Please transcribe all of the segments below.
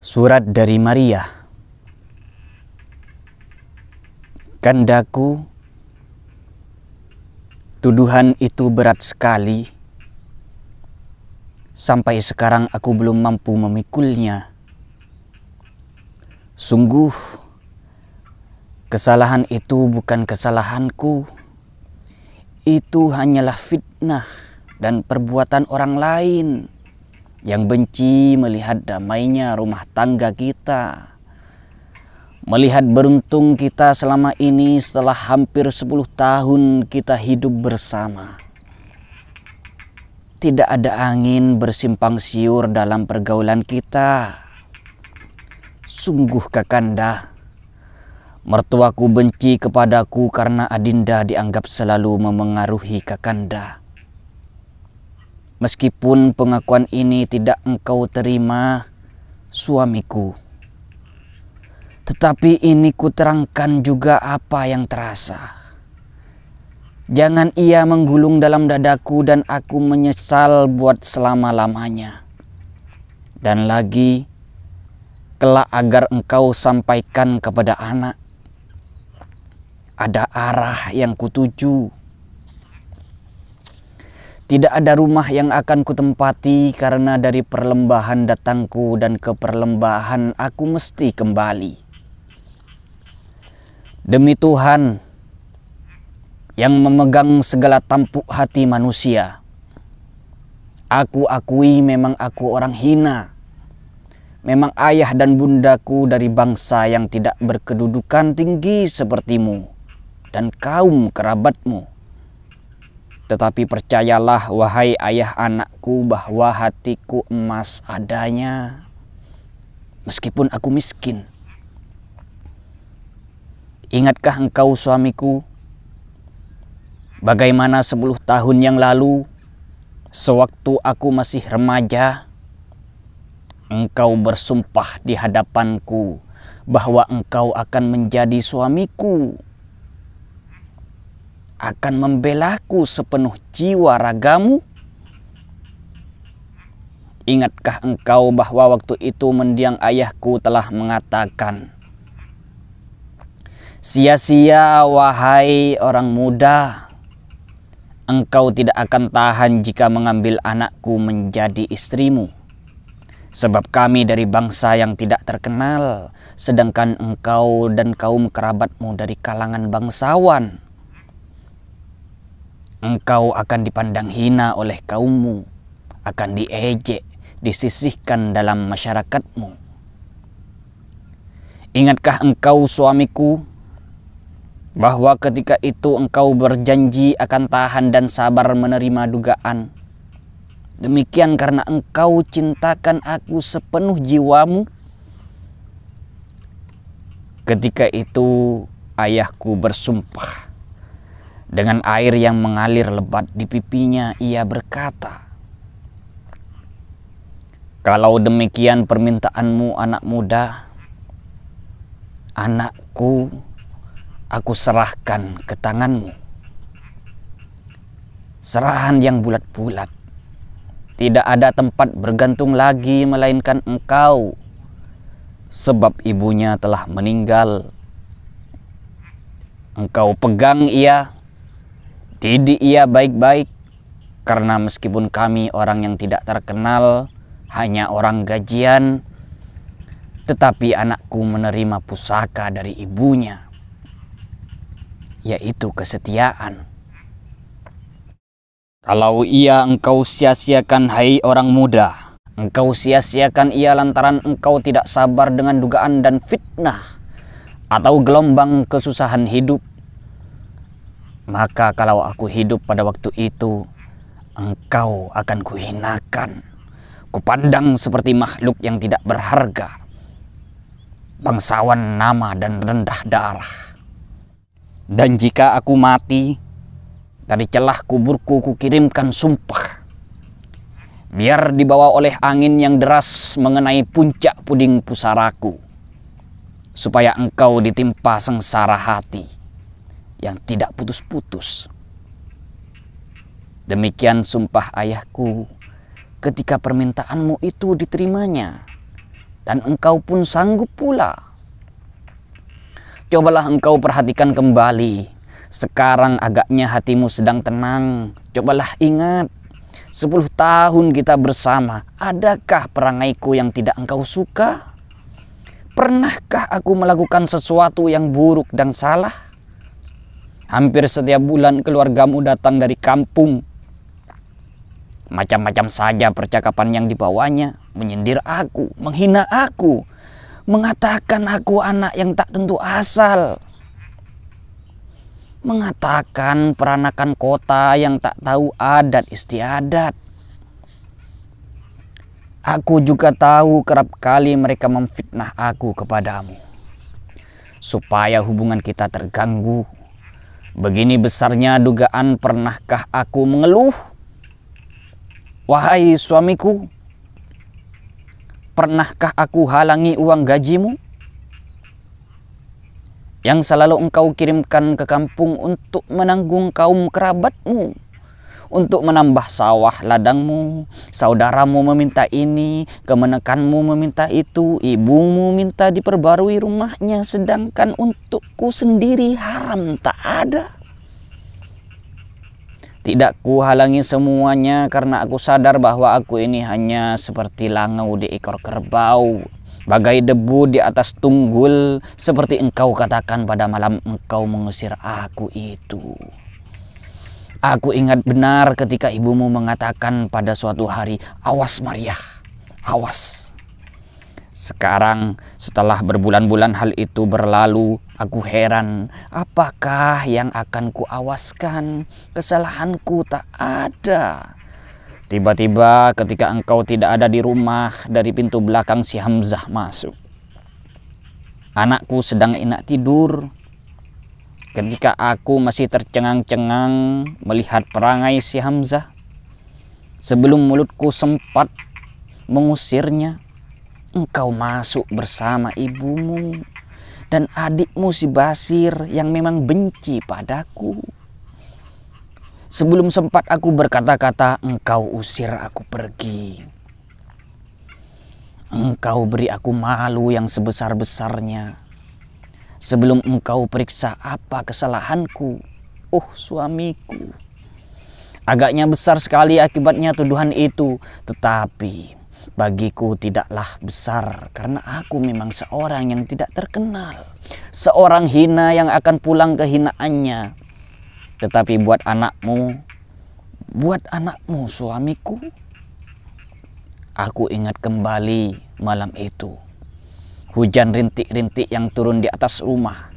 Surat dari Maria. Kandaku Tuduhan itu berat sekali. Sampai sekarang aku belum mampu memikulnya. Sungguh Kesalahan itu bukan kesalahanku. Itu hanyalah fitnah dan perbuatan orang lain yang benci melihat damainya rumah tangga kita. Melihat beruntung kita selama ini setelah hampir 10 tahun kita hidup bersama. Tidak ada angin bersimpang siur dalam pergaulan kita. Sungguh kakanda, mertuaku benci kepadaku karena Adinda dianggap selalu memengaruhi kakanda. Meskipun pengakuan ini tidak engkau terima, suamiku. Tetapi ini kuterangkan juga apa yang terasa. Jangan ia menggulung dalam dadaku dan aku menyesal buat selama-lamanya. Dan lagi, kelak agar engkau sampaikan kepada anak. Ada arah yang kutuju tidak ada rumah yang akan kutempati karena dari perlembahan datangku dan ke perlembahan aku mesti kembali. Demi Tuhan yang memegang segala tampuk hati manusia, aku akui memang aku orang hina. Memang ayah dan bundaku dari bangsa yang tidak berkedudukan tinggi sepertimu dan kaum kerabatmu tetapi percayalah wahai ayah anakku bahwa hatiku emas adanya meskipun aku miskin. Ingatkah engkau suamiku bagaimana sepuluh tahun yang lalu sewaktu aku masih remaja engkau bersumpah di hadapanku bahwa engkau akan menjadi suamiku akan membelaku sepenuh jiwa ragamu? Ingatkah engkau bahwa waktu itu mendiang ayahku telah mengatakan, Sia-sia wahai orang muda, engkau tidak akan tahan jika mengambil anakku menjadi istrimu. Sebab kami dari bangsa yang tidak terkenal, sedangkan engkau dan kaum kerabatmu dari kalangan bangsawan engkau akan dipandang hina oleh kaummu, akan diejek, disisihkan dalam masyarakatmu. Ingatkah engkau suamiku bahwa ketika itu engkau berjanji akan tahan dan sabar menerima dugaan. Demikian karena engkau cintakan aku sepenuh jiwamu. Ketika itu ayahku bersumpah dengan air yang mengalir lebat di pipinya, ia berkata, "Kalau demikian permintaanmu, anak muda, anakku, aku serahkan ke tanganmu." Serahan yang bulat-bulat, tidak ada tempat bergantung lagi melainkan engkau, sebab ibunya telah meninggal. Engkau pegang ia Didik ia baik-baik, karena meskipun kami orang yang tidak terkenal, hanya orang gajian, tetapi anakku menerima pusaka dari ibunya, yaitu kesetiaan. Kalau ia engkau sia-siakan hai orang muda, engkau sia-siakan ia lantaran engkau tidak sabar dengan dugaan dan fitnah, atau gelombang kesusahan hidup, maka kalau aku hidup pada waktu itu, engkau akan kuhinakan. Kupandang seperti makhluk yang tidak berharga. Bangsawan nama dan rendah darah. Dan jika aku mati, dari celah kuburku kukirimkan sumpah. Biar dibawa oleh angin yang deras mengenai puncak puding pusaraku. Supaya engkau ditimpa sengsara hati yang tidak putus-putus. Demikian sumpah ayahku ketika permintaanmu itu diterimanya. dan engkau pun sanggup pula. Cobalah engkau perhatikan kembali. Sekarang agaknya hatimu sedang tenang. Cobalah ingat, sepuluh tahun kita bersama, adakah perangaiku yang tidak engkau suka? Pernahkah aku melakukan sesuatu yang buruk dan salah? Hampir setiap bulan keluargamu datang dari kampung Macam-macam saja percakapan yang dibawanya, menyindir aku, menghina aku, mengatakan aku anak yang tak tentu asal. Mengatakan peranakan kota yang tak tahu adat istiadat. Aku juga tahu kerap kali mereka memfitnah aku kepadamu. Supaya hubungan kita terganggu. Begini besarnya dugaan pernahkah aku mengeluh Wahai suamiku, pernahkah aku halangi uang gajimu? Yang selalu engkau kirimkan ke kampung untuk menanggung kaum kerabatmu. Untuk menambah sawah ladangmu, saudaramu meminta ini, kemenekanmu meminta itu, ibumu minta diperbarui rumahnya, sedangkan untukku sendiri haram tak ada. Tidak ku halangi semuanya karena aku sadar bahwa aku ini hanya seperti langau di ekor kerbau. Bagai debu di atas tunggul seperti engkau katakan pada malam engkau mengusir aku itu. Aku ingat benar ketika ibumu mengatakan pada suatu hari, awas Maria, awas. Sekarang setelah berbulan-bulan hal itu berlalu, aku heran apakah yang akan kuawaskan? Kesalahanku tak ada. Tiba-tiba ketika engkau tidak ada di rumah dari pintu belakang si Hamzah masuk. Anakku sedang enak tidur. Ketika aku masih tercengang-cengang melihat perangai si Hamzah. Sebelum mulutku sempat mengusirnya engkau masuk bersama ibumu dan adikmu si Basir yang memang benci padaku. Sebelum sempat aku berkata-kata, engkau usir aku pergi. Engkau beri aku malu yang sebesar-besarnya. Sebelum engkau periksa apa kesalahanku, oh suamiku. Agaknya besar sekali akibatnya tuduhan itu, tetapi bagiku tidaklah besar karena aku memang seorang yang tidak terkenal. Seorang hina yang akan pulang kehinaannya. Tetapi buat anakmu, buat anakmu suamiku, aku ingat kembali malam itu. Hujan rintik-rintik yang turun di atas rumah.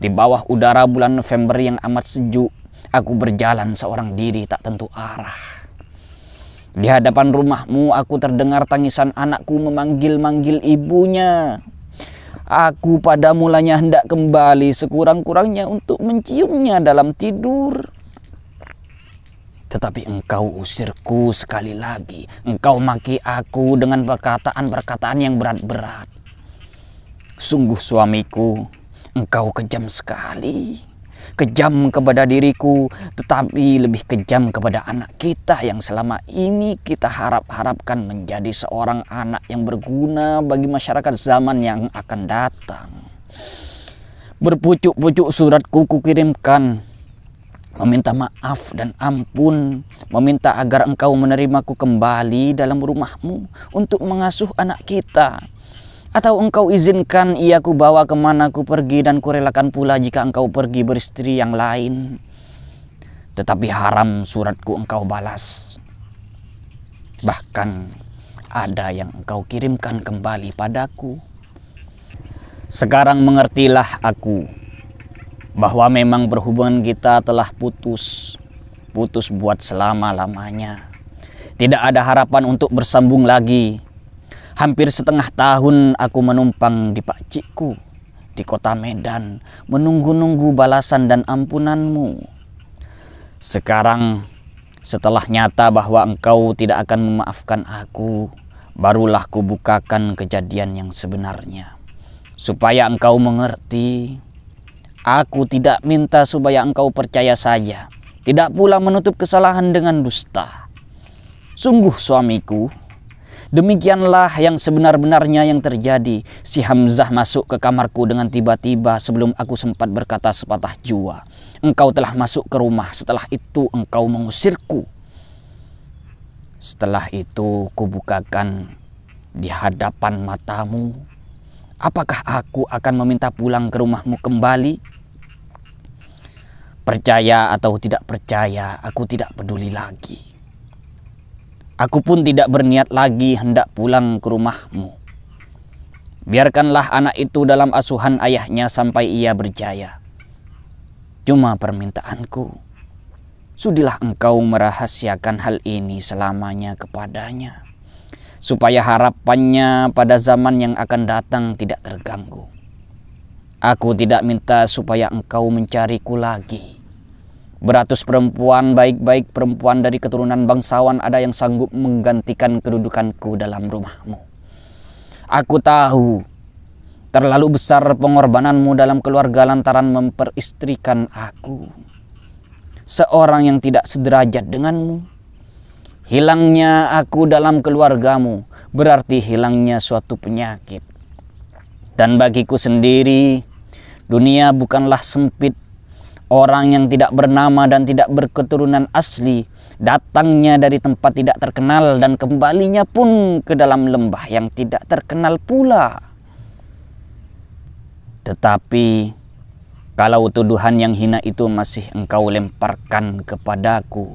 Di bawah udara bulan November yang amat sejuk, aku berjalan seorang diri tak tentu arah di hadapan rumahmu aku terdengar tangisan anakku memanggil-manggil ibunya. Aku pada mulanya hendak kembali sekurang-kurangnya untuk menciumnya dalam tidur. Tetapi engkau usirku sekali lagi. Engkau maki aku dengan perkataan-perkataan yang berat-berat. Sungguh suamiku, engkau kejam sekali kejam kepada diriku, tetapi lebih kejam kepada anak kita yang selama ini kita harap-harapkan menjadi seorang anak yang berguna bagi masyarakat zaman yang akan datang. Berpucuk-pucuk suratku kukirimkan meminta maaf dan ampun, meminta agar engkau menerimaku kembali dalam rumahmu untuk mengasuh anak kita atau engkau izinkan ia ku bawa ke mana ku pergi dan kurelakan pula jika engkau pergi beristri yang lain. Tetapi haram suratku engkau balas. Bahkan ada yang engkau kirimkan kembali padaku. Sekarang mengertilah aku bahwa memang berhubungan kita telah putus. Putus buat selama-lamanya. Tidak ada harapan untuk bersambung lagi Hampir setengah tahun aku menumpang di pakcikku di kota Medan, menunggu-nunggu balasan dan ampunanmu. Sekarang, setelah nyata bahwa engkau tidak akan memaafkan aku, barulah kubukakan kejadian yang sebenarnya. Supaya engkau mengerti, aku tidak minta supaya engkau percaya saja, tidak pula menutup kesalahan dengan dusta. Sungguh suamiku, Demikianlah yang sebenar-benarnya yang terjadi. Si Hamzah masuk ke kamarku dengan tiba-tiba sebelum aku sempat berkata sepatah jua. Engkau telah masuk ke rumah, setelah itu engkau mengusirku. Setelah itu kubukakan di hadapan matamu. Apakah aku akan meminta pulang ke rumahmu kembali? Percaya atau tidak percaya, aku tidak peduli lagi. Aku pun tidak berniat lagi hendak pulang ke rumahmu. Biarkanlah anak itu dalam asuhan ayahnya sampai ia berjaya. Cuma permintaanku, sudilah engkau merahasiakan hal ini selamanya kepadanya, supaya harapannya pada zaman yang akan datang tidak terganggu. Aku tidak minta supaya engkau mencariku lagi Beratus perempuan baik-baik perempuan dari keturunan bangsawan ada yang sanggup menggantikan kedudukanku dalam rumahmu. Aku tahu terlalu besar pengorbananmu dalam keluarga lantaran memperistrikan aku. Seorang yang tidak sederajat denganmu. Hilangnya aku dalam keluargamu berarti hilangnya suatu penyakit. Dan bagiku sendiri, dunia bukanlah sempit Orang yang tidak bernama dan tidak berketurunan asli datangnya dari tempat tidak terkenal dan kembalinya pun ke dalam lembah yang tidak terkenal pula. Tetapi kalau tuduhan yang hina itu masih engkau lemparkan kepadaku,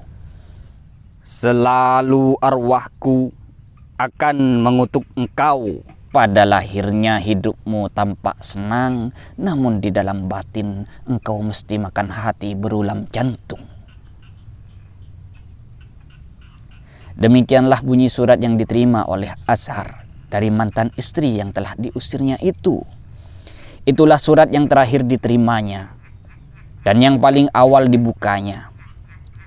selalu arwahku akan mengutuk engkau pada lahirnya hidupmu tampak senang, namun di dalam batin engkau mesti makan hati berulam jantung. Demikianlah bunyi surat yang diterima oleh Azhar dari mantan istri yang telah diusirnya itu. Itulah surat yang terakhir diterimanya dan yang paling awal dibukanya.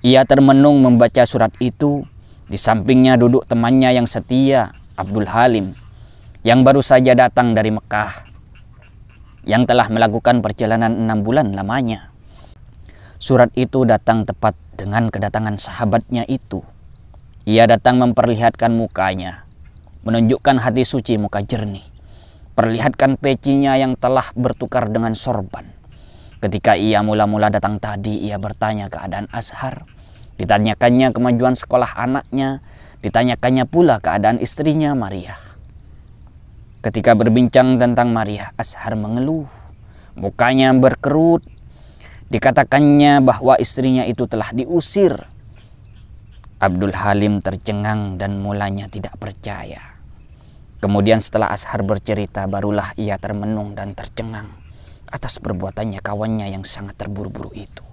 Ia termenung membaca surat itu, di sampingnya duduk temannya yang setia, Abdul Halim, yang baru saja datang dari Mekah yang telah melakukan perjalanan enam bulan lamanya. Surat itu datang tepat dengan kedatangan sahabatnya itu. Ia datang memperlihatkan mukanya, menunjukkan hati suci muka jernih, perlihatkan pecinya yang telah bertukar dengan sorban. Ketika ia mula-mula datang tadi, ia bertanya keadaan Azhar. Ditanyakannya kemajuan sekolah anaknya, ditanyakannya pula keadaan istrinya Maria. Ketika berbincang tentang Maria, Ashar mengeluh. Mukanya berkerut. Dikatakannya bahwa istrinya itu telah diusir. Abdul Halim tercengang dan mulanya tidak percaya. Kemudian setelah Ashar bercerita, barulah ia termenung dan tercengang atas perbuatannya kawannya yang sangat terburu-buru itu.